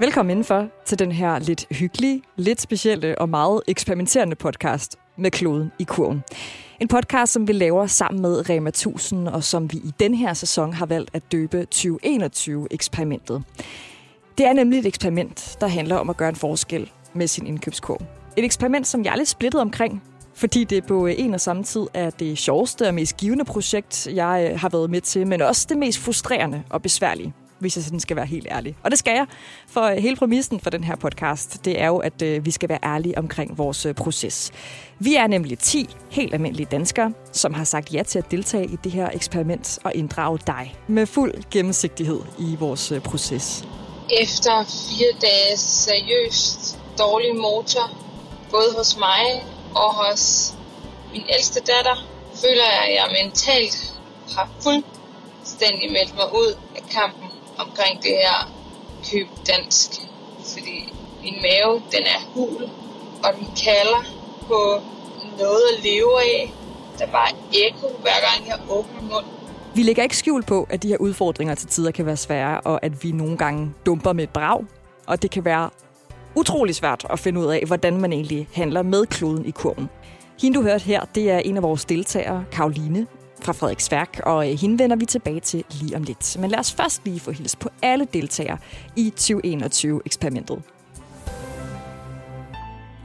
Velkommen indenfor til den her lidt hyggelige, lidt specielle og meget eksperimenterende podcast med kloden i kurven. En podcast, som vi laver sammen med Rema 1000, og som vi i den her sæson har valgt at døbe 2021-eksperimentet. Det er nemlig et eksperiment, der handler om at gøre en forskel med sin indkøbskurv. Et eksperiment, som jeg er lidt splittet omkring, fordi det på en og samme tid er det sjoveste og mest givende projekt, jeg øh, har været med til, men også det mest frustrerende og besværlige hvis jeg sådan skal være helt ærlig. Og det skal jeg, for øh, hele præmissen for den her podcast, det er jo, at øh, vi skal være ærlige omkring vores øh, proces. Vi er nemlig 10 helt almindelige danskere, som har sagt ja til at deltage i det her eksperiment og inddrage dig med fuld gennemsigtighed i vores øh, proces. Efter fire dage seriøst dårlig motor, både hos mig og hos min ældste datter, føler jeg, at jeg mentalt har fuldstændig meldt mig ud af kampen omkring det her køb dansk. Fordi min mave, den er hul, og den kalder på noget at leve af. Der er bare ekko, hver gang jeg åbner munden. Vi lægger ikke skjul på, at de her udfordringer til tider kan være svære, og at vi nogle gange dumper med et brag. Og det kan være utrolig svært at finde ud af, hvordan man egentlig handler med kloden i kurven. Hende, du hørte her, det er en af vores deltagere, Karoline, fra Frederiksværk, og øh, hende vender vi tilbage til lige om lidt. Men lad os først lige få hils på alle deltagere i 2021-eksperimentet.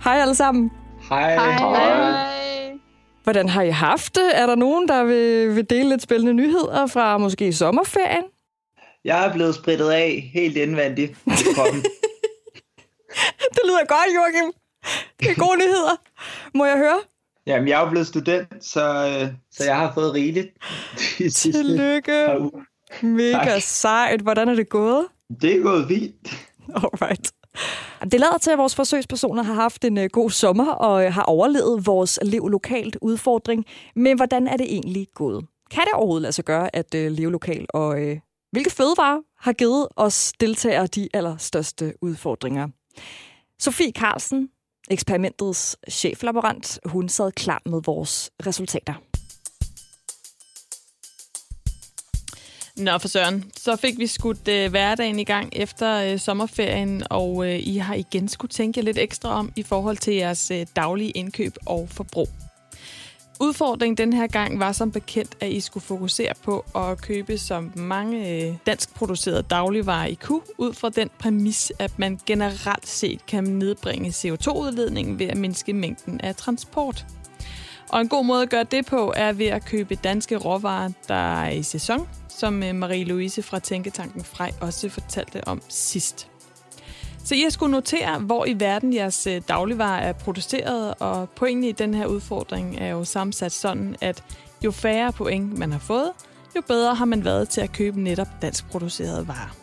Hej alle sammen. Hej. Hej. Hvordan har I haft det? Er der nogen, der vil, vil dele lidt spændende nyheder fra måske sommerferien? Jeg er blevet spritet af helt indvendigt kroppen. det lyder godt, Joachim. Det er gode nyheder. Må jeg høre? Jamen, jeg er jo blevet student, så, øh, så jeg har fået rigeligt Tillykke. Mega Tak. sejt. Hvordan er det gået? Det er gået fint. Alright. Det lader til, at vores forsøgspersoner har haft en uh, god sommer og uh, har overlevet vores lev lokalt udfordring. Men hvordan er det egentlig gået? Kan det overhovedet lade sig gøre at leve lokalt? Og uh, hvilke fødevarer har givet os deltagere de allerstørste udfordringer? Sofie Carlsen, eksperimentets cheflaborant, hun sad klar med vores resultater. Nå for søren, så fik vi skudt øh, hverdagen i gang efter øh, sommerferien, og øh, I har igen skulle tænke lidt ekstra om i forhold til jeres øh, daglige indkøb og forbrug. Udfordringen den her gang var som bekendt, at I skulle fokusere på at købe så mange dansk danskproducerede dagligvarer I kunne, ud fra den præmis, at man generelt set kan nedbringe CO2-udledningen ved at mindske mængden af transport. Og en god måde at gøre det på er ved at købe danske råvarer, der er i sæson, som øh, Marie-Louise fra Tænketanken Frej også fortalte om sidst. Så I har skulle notere, hvor i verden jeres øh, dagligvarer er produceret, og pointen i den her udfordring er jo sammensat sådan, at jo færre point man har fået, jo bedre har man været til at købe netop dansk producerede varer.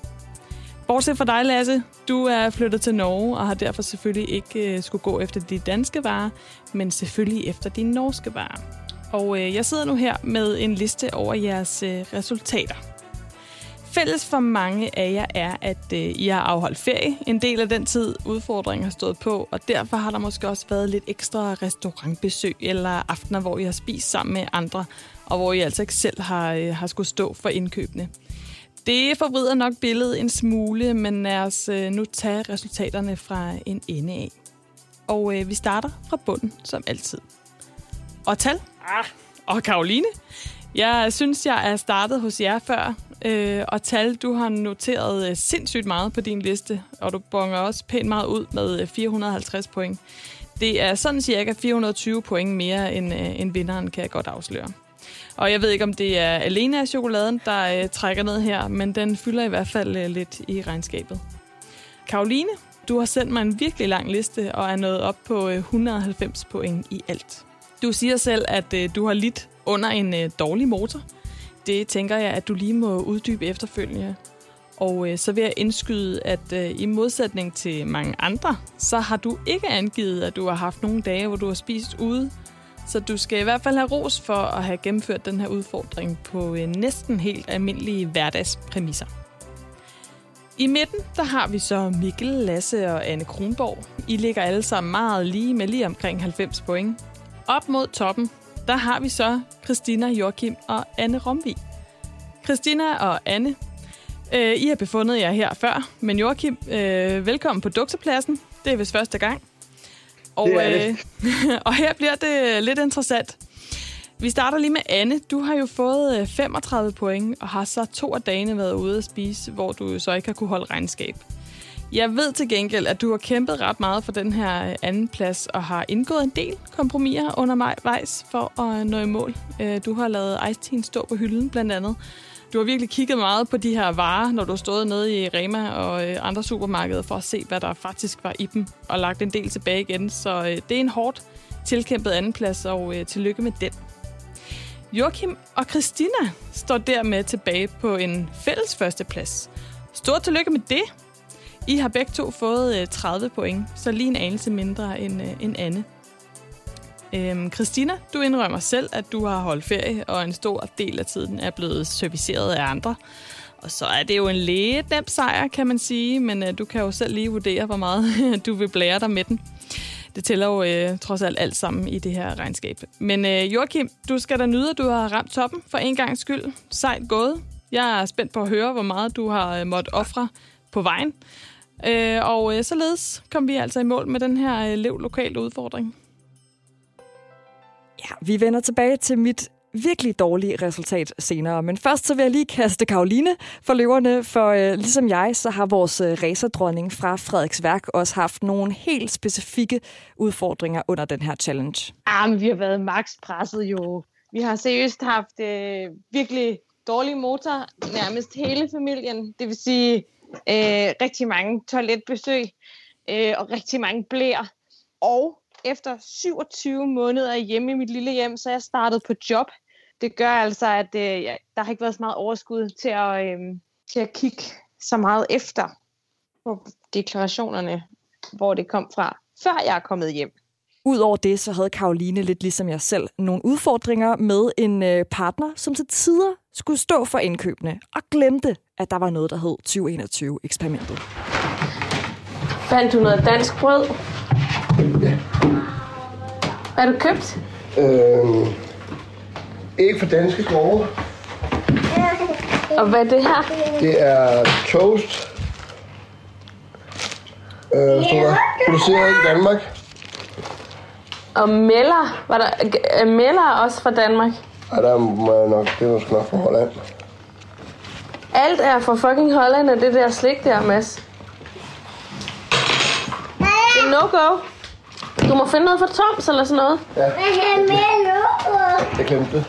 Bortset fra dig, Lasse, du er flyttet til Norge og har derfor selvfølgelig ikke øh, skulle gå efter de danske varer, men selvfølgelig efter de norske varer. Og øh, jeg sidder nu her med en liste over jeres resultater. Fælles for mange af jer er, at øh, I har afholdt ferie en del af den tid, udfordringen har stået på, og derfor har der måske også været lidt ekstra restaurantbesøg eller aftener, hvor I har spist sammen med andre, og hvor I altså ikke selv har, øh, har skulle stå for indkøbene. Det forvrider nok billedet en smule, men lad os øh, nu tage resultaterne fra en ende af. Og øh, vi starter fra bunden, som altid. Og tal. Ah. Og Karoline. Jeg synes, jeg er startet hos jer før. Øh, og tal, du har noteret øh, sindssygt meget på din liste, og du bonger også pænt meget ud med øh, 450 point. Det er sådan cirka 420 point mere end, øh, end vinderen, kan jeg godt afsløre. Og jeg ved ikke, om det er alene af chokoladen, der øh, trækker ned her, men den fylder i hvert fald øh, lidt i regnskabet. Karoline, du har sendt mig en virkelig lang liste og er nået op på øh, 190 point i alt. Du siger selv, at øh, du har lidt under en øh, dårlig motor. Det tænker jeg, at du lige må uddybe efterfølgende. Og øh, så vil jeg indskyde, at øh, i modsætning til mange andre, så har du ikke angivet, at du har haft nogle dage, hvor du har spist ude. Så du skal i hvert fald have ros for at have gennemført den her udfordring på øh, næsten helt almindelige hverdagspræmisser. I midten, der har vi så Mikkel, Lasse og Anne Kronborg. I ligger alle sammen meget lige med lige omkring 90 point. Op mod toppen, der har vi så Christina, Joachim og Anne Romvi. Christina og Anne, Øh, I har befundet jer her før, men Joachim, øh, velkommen på Duksepladsen. Det er vist første gang. Og, Det er det. Øh, og her bliver det lidt interessant. Vi starter lige med Anne. Du har jo fået øh, 35 point, og har så to af dagene været ude at spise, hvor du så ikke har kunne holde regnskab. Jeg ved til gengæld, at du har kæmpet ret meget for den her øh, anden plads, og har indgået en del kompromiser undervejs for at nå i mål. Øh, du har lavet Ice stå på hylden, blandt andet. Du har virkelig kigget meget på de her varer, når du har stået nede i Rema og øh, andre supermarkeder, for at se, hvad der faktisk var i dem, og lagt en del tilbage igen. Så det er en hårdt tilkæmpet andenplads, og tillykke med den. Joachim og Christina står dermed tilbage på en fælles førsteplads. Stort tillykke med det. I har begge to fået øh, 30 point, så lige en anelse mindre end, øh, end Anne. Øhm, Christina, du indrømmer selv, at du har holdt ferie, og en stor del af tiden er blevet serviceret af andre. Og så er det jo en lidt nem sejr, kan man sige, men øh, du kan jo selv lige vurdere, hvor meget du vil blære dig med den. Det tæller jo øh, trods alt alt sammen i det her regnskab. Men øh, Joachim, du skal da nyde, at du har ramt toppen for en gang skyld. Sejt gået. Jeg er spændt på at høre, hvor meget du har øh, måttet ofre på vejen. Øh, og øh, således kom vi altså i mål med den her øh, lev lokalt udfordring. Ja, vi vender tilbage til mit virkelig dårlige resultat senere. Men først så vil jeg lige kaste Karoline for løverne, for øh, ligesom jeg, så har vores øh, racerdronning fra Frederiksværk også haft nogle helt specifikke udfordringer under den her challenge. Ah, men vi har været max presset jo. Vi har seriøst haft øh, virkelig dårlig motor, nærmest hele familien. Det vil sige øh, rigtig mange toiletbesøg øh, og rigtig mange blæer. Og efter 27 måneder hjemme i mit lille hjem, så er jeg startet på job. Det gør altså, at øh, jeg- der har ikke været så meget overskud til at, øh, til at kigge så meget efter på deklarationerne, hvor det kom fra, før jeg er kommet hjem. Udover det, så havde Karoline lidt ligesom jeg selv nogle udfordringer med en øh, partner, som til tider skulle stå for indkøbene, og glemte, at der var noget, der hed 2021-eksperimentet. Fandt du noget dansk brød? Hvad har du købt? Øh, ikke for danske grove. Og hvad er det her? Det er toast. Øh, som er produceret i Danmark. Og Meller. Var der, er Meller også fra Danmark? Ej, der må jeg nok, det er måske nok fra Holland. Alt er fra fucking Holland, og det der slik der, Mads. Det er no-go. Du må finde noget fra Toms eller sådan noget. Jeg glemte det.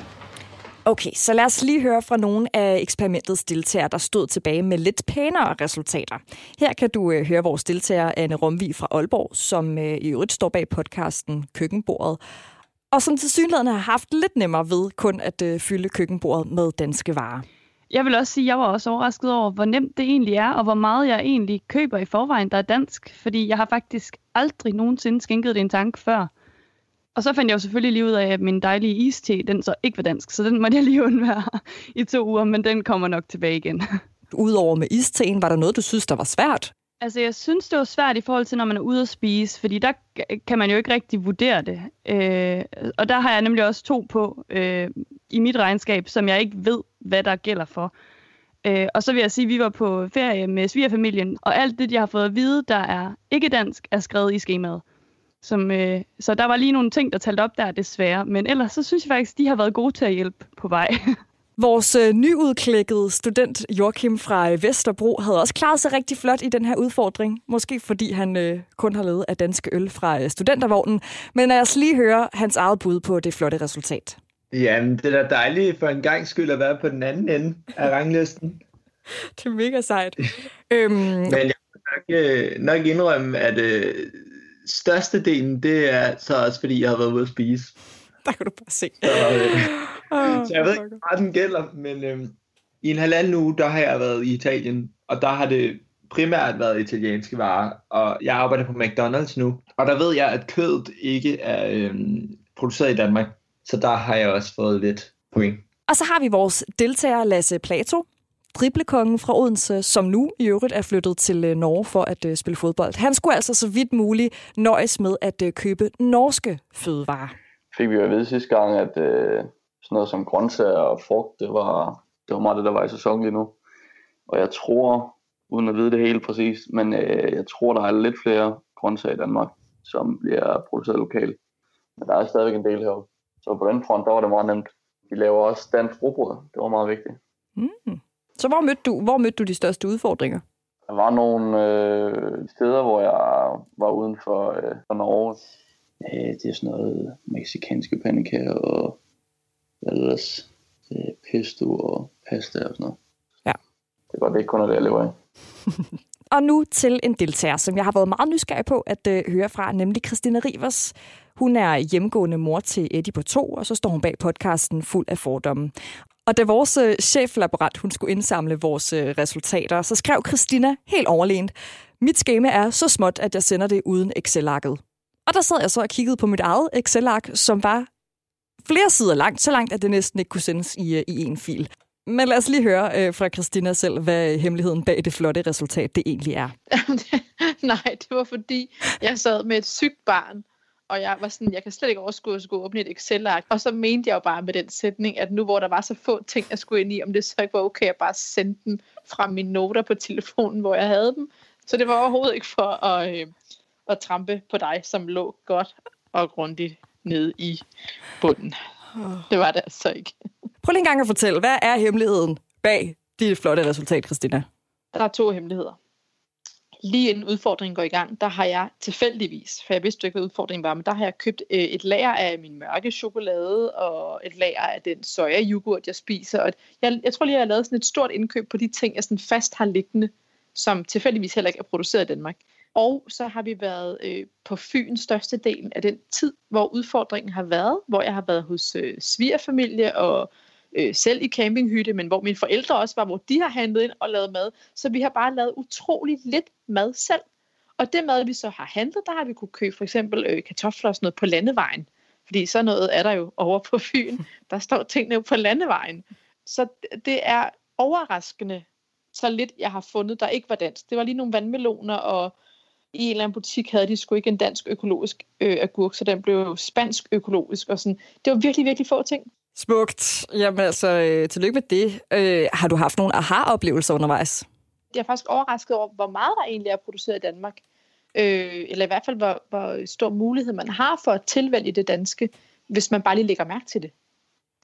Okay, så lad os lige høre fra nogle af eksperimentets deltagere, der stod tilbage med lidt pænere resultater. Her kan du øh, høre vores deltager Anne Romvi fra Aalborg, som øh, i øvrigt står bag podcasten Køkkenbordet, og som til synligheden har haft lidt nemmere ved kun at øh, fylde køkkenbordet med danske varer. Jeg vil også sige, at jeg var også overrasket over, hvor nemt det egentlig er, og hvor meget jeg egentlig køber i forvejen, der er dansk. Fordi jeg har faktisk aldrig nogensinde skænket det en tanke før. Og så fandt jeg jo selvfølgelig lige ud af, at min dejlige iste, den så ikke var dansk, så den måtte jeg lige undvære i to uger, men den kommer nok tilbage igen. Udover med isteen, var der noget, du synes, der var svært? Altså, jeg synes, det var svært i forhold til, når man er ude at spise, fordi der kan man jo ikke rigtig vurdere det. Øh, og der har jeg nemlig også to på øh, i mit regnskab, som jeg ikke ved, hvad der gælder for. Øh, og så vil jeg sige, at vi var på ferie med svigerfamilien, og alt det, jeg har fået at vide, der er ikke dansk, er skrevet i skemaet. Som, øh, så der var lige nogle ting, der talte op der, desværre. Men ellers så synes jeg faktisk, de har været gode til at hjælpe på vej. Vores øh, nyudklækkede student Joachim fra øh, Vesterbro havde også klaret sig rigtig flot i den her udfordring. Måske fordi han øh, kun har levet af danske øl fra øh, studentervognen. Men lad os lige høre hans eget bud på det flotte resultat. Jamen, det er da dejligt for en gang skyld at være på den anden ende af ranglisten. Det er mega sejt. øhm, Men jeg vil nok, øh, nok indrømme, at øh, størstedelen, det er så også, fordi jeg har været ude at spise. der kan du bare se. Så, øh, Oh, så jeg ved ikke, hvor meget den gælder, men øh, i en halvanden uge, der har jeg været i Italien, og der har det primært været italienske varer, og jeg arbejder på McDonald's nu, og der ved jeg, at kødet ikke er øh, produceret i Danmark, så der har jeg også fået lidt point. Og så har vi vores deltager Lasse Plato, driblekongen fra Odense, som nu i øvrigt er flyttet til øh, Norge for at øh, spille fodbold. Han skulle altså så vidt muligt nøjes med at øh, købe norske fødevarer. fik vi jo at vide sidste gang, at øh, sådan noget som grøntsager og frugt, det var, det var meget det, der var i sæson lige nu. Og jeg tror, uden at vide det helt præcis, men øh, jeg tror, der er lidt flere grøntsager i Danmark, som bliver produceret lokalt. Men der er stadigvæk en del heroppe. Så på den front, der var det meget nemt. Vi laver også dansk rugbrød. Det var meget vigtigt. Mm. Så hvor mødte, du, hvor mødte du de største udfordringer? Der var nogle øh, steder, hvor jeg var uden for, øh, for Norge. Øh, det er sådan noget meksikanske pandekager og hvad ellers, øh, pesto og pasta og sådan noget. Ja. Det er godt, det ikke kun er det, jeg lever af. Og nu til en deltager, som jeg har været meget nysgerrig på at øh, høre fra, nemlig Christina Rivers. Hun er hjemgående mor til Eddie på to, og så står hun bag podcasten Fuld af fordomme. Og da vores øh, cheflaborant hun skulle indsamle vores øh, resultater, så skrev Christina helt overlænt, mit skema er så småt, at jeg sender det uden Excel-arket. Og der sad jeg så og kiggede på mit eget Excel-ark, som var flere sider langt, så langt, at det næsten ikke kunne sendes i, øh, i en fil. Men lad os lige høre øh, fra Christina selv, hvad hemmeligheden bag det flotte resultat det egentlig er. Nej, det var fordi, jeg sad med et sygt barn, og jeg var sådan, jeg kan slet ikke overskue at skulle åbne et Excel-ark. Og så mente jeg jo bare med den sætning, at nu hvor der var så få ting, jeg skulle ind i, om det så ikke var okay at bare sende dem fra mine noter på telefonen, hvor jeg havde dem. Så det var overhovedet ikke for at, øh, at trampe på dig, som lå godt og grundigt nede i bunden. Det var det altså ikke. Prøv lige en gang at fortælle, hvad er hemmeligheden bag dit flotte resultat, Christina? Der er to hemmeligheder. Lige inden udfordringen går i gang, der har jeg tilfældigvis, for jeg vidste ikke, hvad udfordringen var, men der har jeg købt øh, et lager af min mørke chokolade og et lager af den soja yoghurt, jeg spiser. Og jeg, jeg tror lige, jeg har lavet sådan et stort indkøb på de ting, jeg sådan fast har liggende, som tilfældigvis heller ikke er produceret i Danmark. Og så har vi været øh, på Fyn største delen af den tid, hvor udfordringen har været, hvor jeg har været hos øh, svigerfamilie og øh, selv i campinghytte, men hvor mine forældre også var, hvor de har handlet ind og lavet mad. Så vi har bare lavet utrolig lidt mad selv. Og det mad, vi så har handlet, der har vi kunne købe for eksempel øh, kartofler og sådan noget på landevejen. Fordi så noget er der jo over på Fyn. Der står tingene jo på landevejen. Så det er overraskende, så lidt jeg har fundet, der ikke var dansk. Det var lige nogle vandmeloner, og i en eller anden butik havde de sgu ikke en dansk økologisk øh, agurk, så den blev jo spansk økologisk. Og sådan. Det var virkelig, virkelig få ting. Smukt. Jamen altså, øh, tillykke med det. Øh, har du haft nogle aha-oplevelser undervejs? Jeg er faktisk overrasket over, hvor meget der egentlig er produceret i Danmark. Øh, eller i hvert fald, hvor, hvor stor mulighed man har for at tilvælge det danske, hvis man bare lige lægger mærke til det.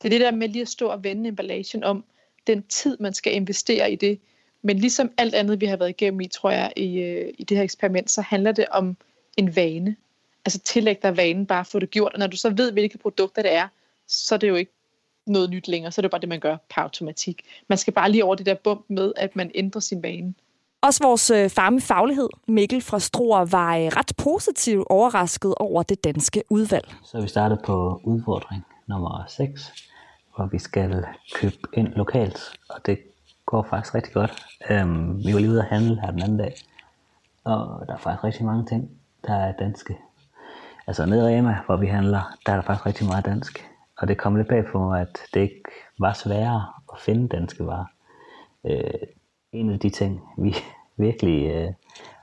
Det er det der med lige at stå og vende emballagen om den tid, man skal investere i det. Men ligesom alt andet, vi har været igennem i, tror jeg, i, øh, i det her eksperiment, så handler det om en vane. Altså tillæg dig vanen, bare få det gjort. Og når du så ved, hvilke produkter det er, så er det jo ikke noget nyt længere. Så er det bare det, man gør per automatik. Man skal bare lige over det der bump med, at man ændrer sin vane. Også vores øh, far med faglighed, Mikkel fra Struer, var øh, ret positivt overrasket over det danske udvalg. Så vi startede på udfordring nummer 6, hvor vi skal købe ind lokalt, og det går faktisk rigtig godt. Um, vi var lige ude at handle her den anden dag, og der er faktisk rigtig mange ting, der er danske. Altså nede i Rema, hvor vi handler, der er der faktisk rigtig meget dansk. Og det kom lidt bag på mig, at det ikke var sværere at finde danske varer. Øh, en af de ting, vi virkelig øh,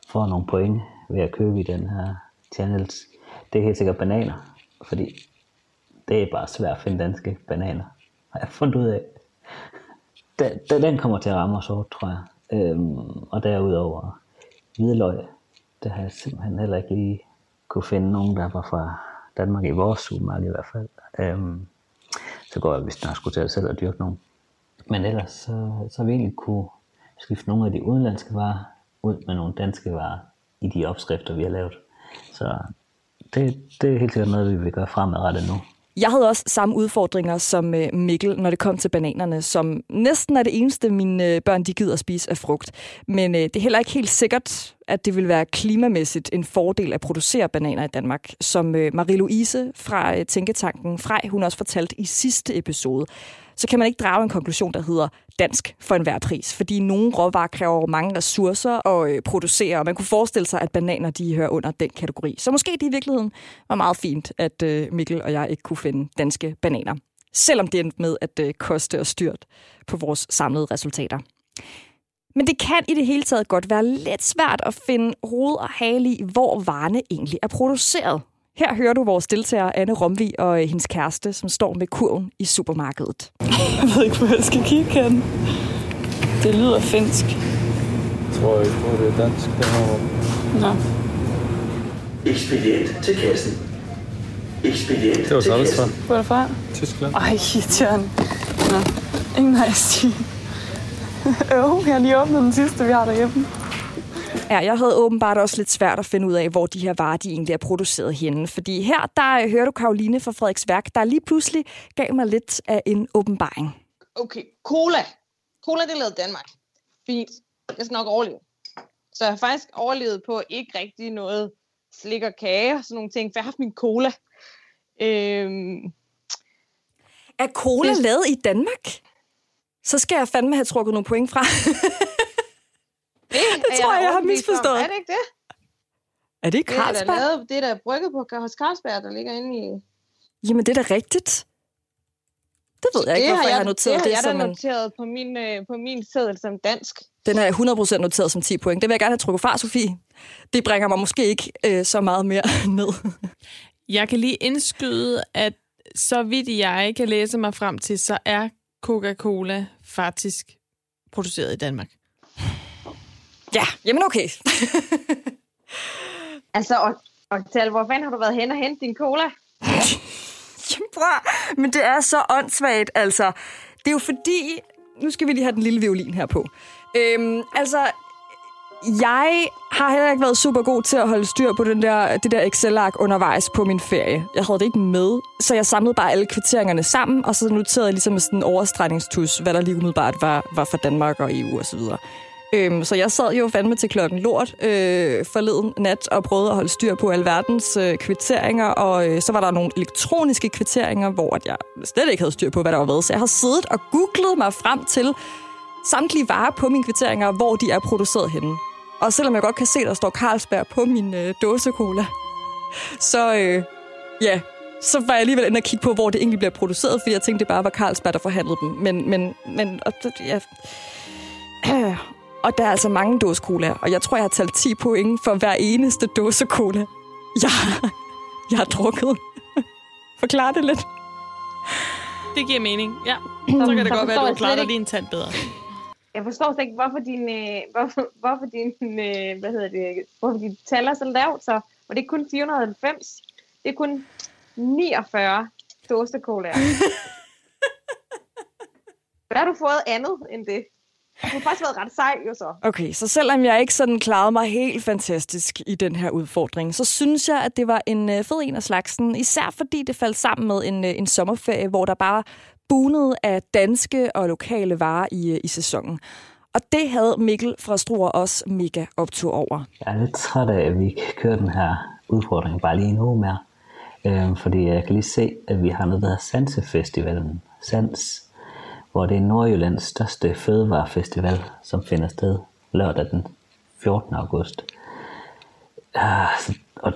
får nogle point ved at købe i den her channels, det er helt sikkert bananer. Fordi det er bare svært at finde danske bananer. Har jeg fundet ud af den, den kommer til at ramme os hårdt, tror jeg. Øhm, og derudover hvidløg, det har jeg simpelthen heller ikke lige kunne finde nogen, der var fra Danmark i vores supermarked i hvert fald. Øhm, så går jeg, hvis der skulle til selv at dyrke nogen. Men ellers, så, så har vi egentlig kunne skifte nogle af de udenlandske varer ud med nogle danske varer i de opskrifter, vi har lavet. Så det, det er helt sikkert noget, vi vil gøre fremadrettet nu. Jeg havde også samme udfordringer som øh, Mikkel, når det kom til bananerne, som næsten er det eneste, mine øh, børn de gider at spise af frugt. Men øh, det er heller ikke helt sikkert, at det vil være klimamæssigt en fordel at producere bananer i Danmark, som øh, Marie-Louise fra øh, Tænketanken Frej, hun også fortalte i sidste episode så kan man ikke drage en konklusion, der hedder dansk for enhver pris, fordi nogle råvarer kræver mange ressourcer at øh, producere, og man kunne forestille sig, at bananer de hører under den kategori. Så måske det i virkeligheden var meget fint, at øh, Mikkel og jeg ikke kunne finde danske bananer, selvom det endte med at øh, koste og styrt på vores samlede resultater. Men det kan i det hele taget godt være lidt svært at finde hoved og hale i, hvor varerne egentlig er produceret. Her hører du vores deltager Anne Romvi og hendes kæreste, som står med kurven i supermarkedet. Jeg ved ikke, hvor jeg skal kigge hen. Det lyder finsk. Jeg tror ikke på, det er dansk, her. Nå. Ekspedient til kassen. Ekspedient Det var til kassen. Hvor er det fra? Tyskland. Ej, irriterende. Nå. Ingen nice Jo, jeg har lige åbnet den sidste, vi har derhjemme. Ja, jeg havde åbenbart også lidt svært at finde ud af, hvor de her varer de egentlig er produceret henne. Fordi her, der øh, hører du Karoline fra Frederiks Værk, der lige pludselig gav mig lidt af en åbenbaring. Okay, cola. Cola, det er lavet i Danmark. Fint. Jeg skal nok overleve. Så jeg har faktisk overlevet på ikke rigtig noget slik og kage og sådan nogle ting, for jeg har haft min cola. Øhm, Er cola Det- lavet i Danmark? Så skal jeg fandme have trukket nogle point fra. det, Det tror jeg, jeg har overbevist om. misforstået. Er det ikke det? er det ikke Det er da Carlsberg? lavet, det er da brygget på hos Carlsberg, der ligger inde i... Jamen, det er da rigtigt. Det ved jeg ikke, hvorfor jeg, har noteret det. det, har jeg som da en, noteret på min, øh, på min seddel som dansk. Den er 100% noteret som 10 point. Det vil jeg gerne have trukket fra, Sofie. Det bringer mig måske ikke øh, så meget mere ned. Jeg kan lige indskyde, at så vidt jeg kan læse mig frem til, så er Coca-Cola faktisk produceret i Danmark. Ja, jamen okay. Altså, og, og tal, hvor fanden har du været hen og hente din cola? Jamen, bror, men det er så åndssvagt, altså. Det er jo fordi... Nu skal vi lige have den lille violin her på. Øhm, altså, jeg har heller ikke været super god til at holde styr på den der, det der Excel-ark undervejs på min ferie. Jeg havde det ikke med, så jeg samlede bare alle kvitteringerne sammen, og så noterede jeg ligesom sådan en overstregningstus, hvad der lige umiddelbart var, var for Danmark og EU osv. Øhm, så jeg sad jo fandme til klokken lort øh, forleden nat og prøvede at holde styr på alverdens øh, kvitteringer, og øh, så var der nogle elektroniske kvitteringer, hvor at jeg slet ikke havde styr på, hvad der var hvad. Så jeg har siddet og googlet mig frem til samtlige varer på mine kvitteringer, hvor de er produceret henne. Og selvom jeg godt kan se, at der står Carlsberg på min øh, dåsecola, så øh, ja, så var jeg alligevel inde og kigge på, hvor det egentlig bliver produceret, fordi jeg tænkte, det bare var Carlsberg, der forhandlede dem. Men, men, men og, ja og der er altså mange dåsecola, og jeg tror, jeg har talt 10 point for hver eneste dåsecola, jeg, jeg har drukket. Forklar det lidt. Det giver mening, ja. Så kan det godt være, at du klarer dig lige en tand bedre. Jeg forstår slet ikke, hvorfor din, øh, hvorfor, hvorfor din øh, hvad hedder det, hvorfor dit tal er så lavt, så og det er kun 490. Det er kun 49 dåsekolaer. Hvad har du fået andet end det? Du har faktisk været ret sej, jo så. Okay, så selvom jeg ikke sådan klarede mig helt fantastisk i den her udfordring, så synes jeg, at det var en øh, fed en af slagsen. Især fordi det faldt sammen med en, øh, en sommerferie, hvor der bare bunede af danske og lokale varer i, øh, i sæsonen. Og det havde Mikkel fra Struer også mega optur over. Jeg er lidt træt af, at vi ikke kører den her udfordring bare lige uge mere. Øhm, fordi jeg kan lige se, at vi har noget, der hedder Sansefestivalen. Sans, hvor det er Nordjyllands største fødevarefestival, som finder sted lørdag den 14. august. Ah, så, og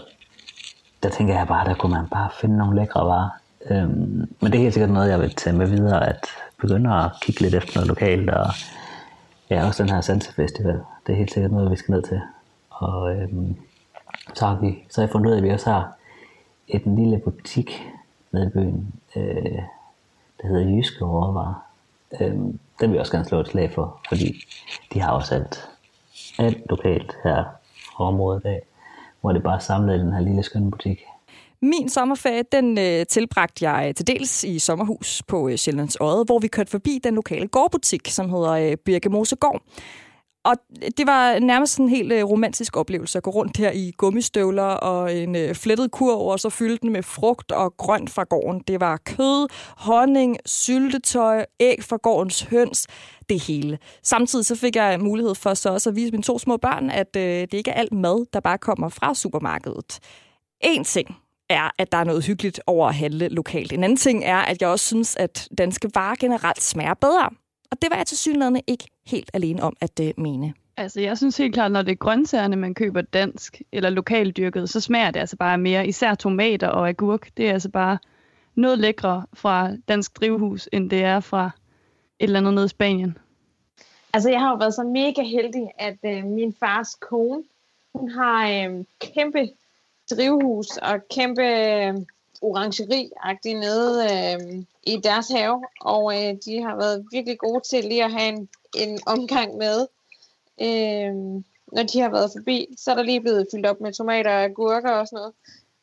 der tænker jeg bare, der kunne man bare finde nogle lækre varer. Øhm, men det er helt sikkert noget, jeg vil tage med videre, at begynde at kigge lidt efter noget lokalt, og ja, også den her Sansefestival. Det er helt sikkert noget, vi skal ned til. Og øhm, så har vi så har jeg fundet ud af, at vi også har et lille butik nede i byen, øh, der hedder Jyske Råvarer øh, den vil jeg også gerne slå et slag for, fordi de har også alt, alt lokalt her på området af, hvor det bare er samlet i den her lille skønne butik. Min sommerferie, den øh, tilbragte jeg øh, til dels i sommerhus på øh, Sjællands Odde, hvor vi kørte forbi den lokale gårdbutik, som hedder øh, Birkemose Gård. Og det var nærmest en helt øh, romantisk oplevelse at gå rundt her i gummistøvler og en øh, flettet kurv, og så fylde den med frugt og grønt fra gården. Det var kød, honning, syltetøj, æg fra gårdens høns, det hele. Samtidig så fik jeg mulighed for så også at vise mine to små børn, at øh, det ikke er alt mad, der bare kommer fra supermarkedet. En ting er, at der er noget hyggeligt over at handle lokalt. En anden ting er, at jeg også synes, at danske varer generelt smager bedre. Og det var jeg til synligheden ikke helt alene om at øh, mene. Altså, jeg synes helt klart, når det er grøntsagerne, man køber dansk eller lokaldyrket, så smager det altså bare mere. Især tomater og agurk. Det er altså bare noget lækre fra dansk drivhus, end det er fra et eller andet nede i Spanien. Altså, jeg har jo været så mega heldig, at øh, min fars kone, hun har øh, kæmpe drivhus og kæmpe øh, orangeri nede øh, i deres have, og øh, de har været virkelig gode til lige at have en, en omgang med. Øh, når de har været forbi, så er der lige blevet fyldt op med tomater og agurker og sådan noget.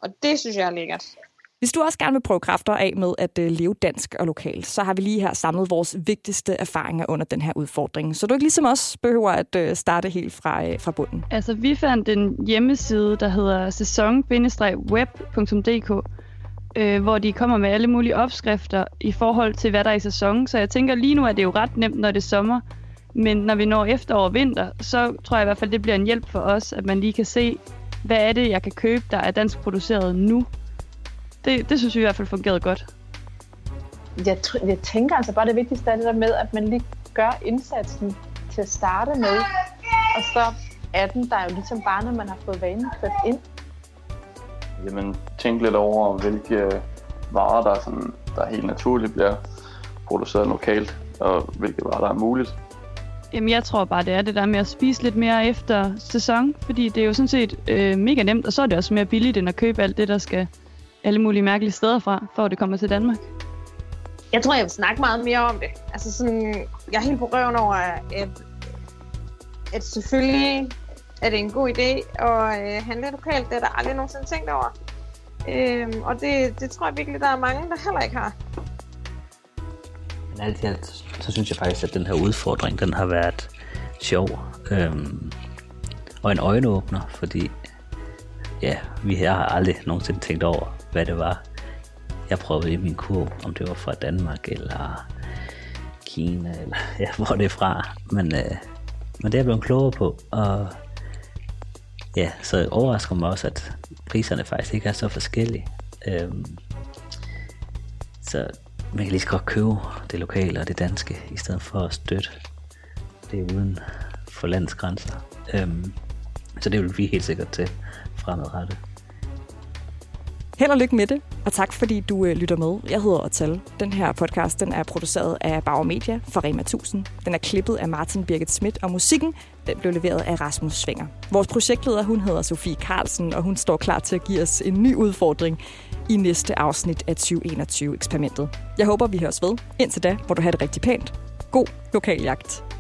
Og det synes jeg er lækkert. Hvis du også gerne vil prøve kræfter af med at øh, leve dansk og lokalt, så har vi lige her samlet vores vigtigste erfaringer under den her udfordring. Så du ikke ligesom os behøver at øh, starte helt fra, øh, fra bunden. Altså, vi fandt en hjemmeside, der hedder sæson-web.dk, øh, hvor de kommer med alle mulige opskrifter i forhold til, hvad der er i sæson. Så jeg tænker, lige nu er det jo ret nemt, når det er sommer. Men når vi når efterår og vinter, så tror jeg i hvert fald, det bliver en hjælp for os, at man lige kan se, hvad er det, jeg kan købe, der er dansk produceret nu. Det, det synes vi i hvert fald fungerede godt. Jeg, jeg tænker altså bare, det vigtigste er det der med, at man lige gør indsatsen til at starte med. Og så er den der jo ligesom bare, når man har fået vanen kørt ind. Jamen, tænk lidt over, hvilke varer, der, sådan, der helt naturligt bliver produceret lokalt, og hvilke varer, der er muligt. Jamen, jeg tror bare, det er det der med at spise lidt mere efter sæson, fordi det er jo sådan set øh, mega nemt, og så er det også mere billigt, end at købe alt det, der skal alle mulige mærkelige steder fra, for at det kommer til Danmark. Jeg tror, jeg vil snakke meget mere om det. Altså sådan, jeg er helt på røven over, at, at selvfølgelig er det en god idé at øh, handle lokalt. Det er der aldrig nogensinde tænkt over. Øhm, og det, det tror jeg virkelig, der er mange, der heller ikke har. Men alt i alt, så synes jeg faktisk, at den her udfordring, den har været sjov. Øhm, og en øjenåbner, fordi ja, vi har aldrig nogensinde tænkt over, hvad det var, jeg prøvede i min kurv, om det var fra Danmark eller Kina, eller ja, hvor det er fra. Men, øh, men det er jeg blevet klogere på, og ja, så overrasker mig også, at priserne faktisk ikke er så forskellige. Øhm, så man kan lige så godt købe det lokale og det danske, i stedet for at støtte det uden for landets grænser. Øhm, så det vil vi helt sikkert til fremadrettet. Held og lykke med det, og tak fordi du øh, lytter med. Jeg hedder Otal. Den her podcast den er produceret af Bauer Media for Rema 1000. Den er klippet af Martin Birgit Schmidt, og musikken den blev leveret af Rasmus Svinger. Vores projektleder hun hedder Sofie Carlsen, og hun står klar til at give os en ny udfordring i næste afsnit af 2021-eksperimentet. Jeg håber, vi høres ved. Indtil da, hvor du har det rigtig pænt. God lokaljagt.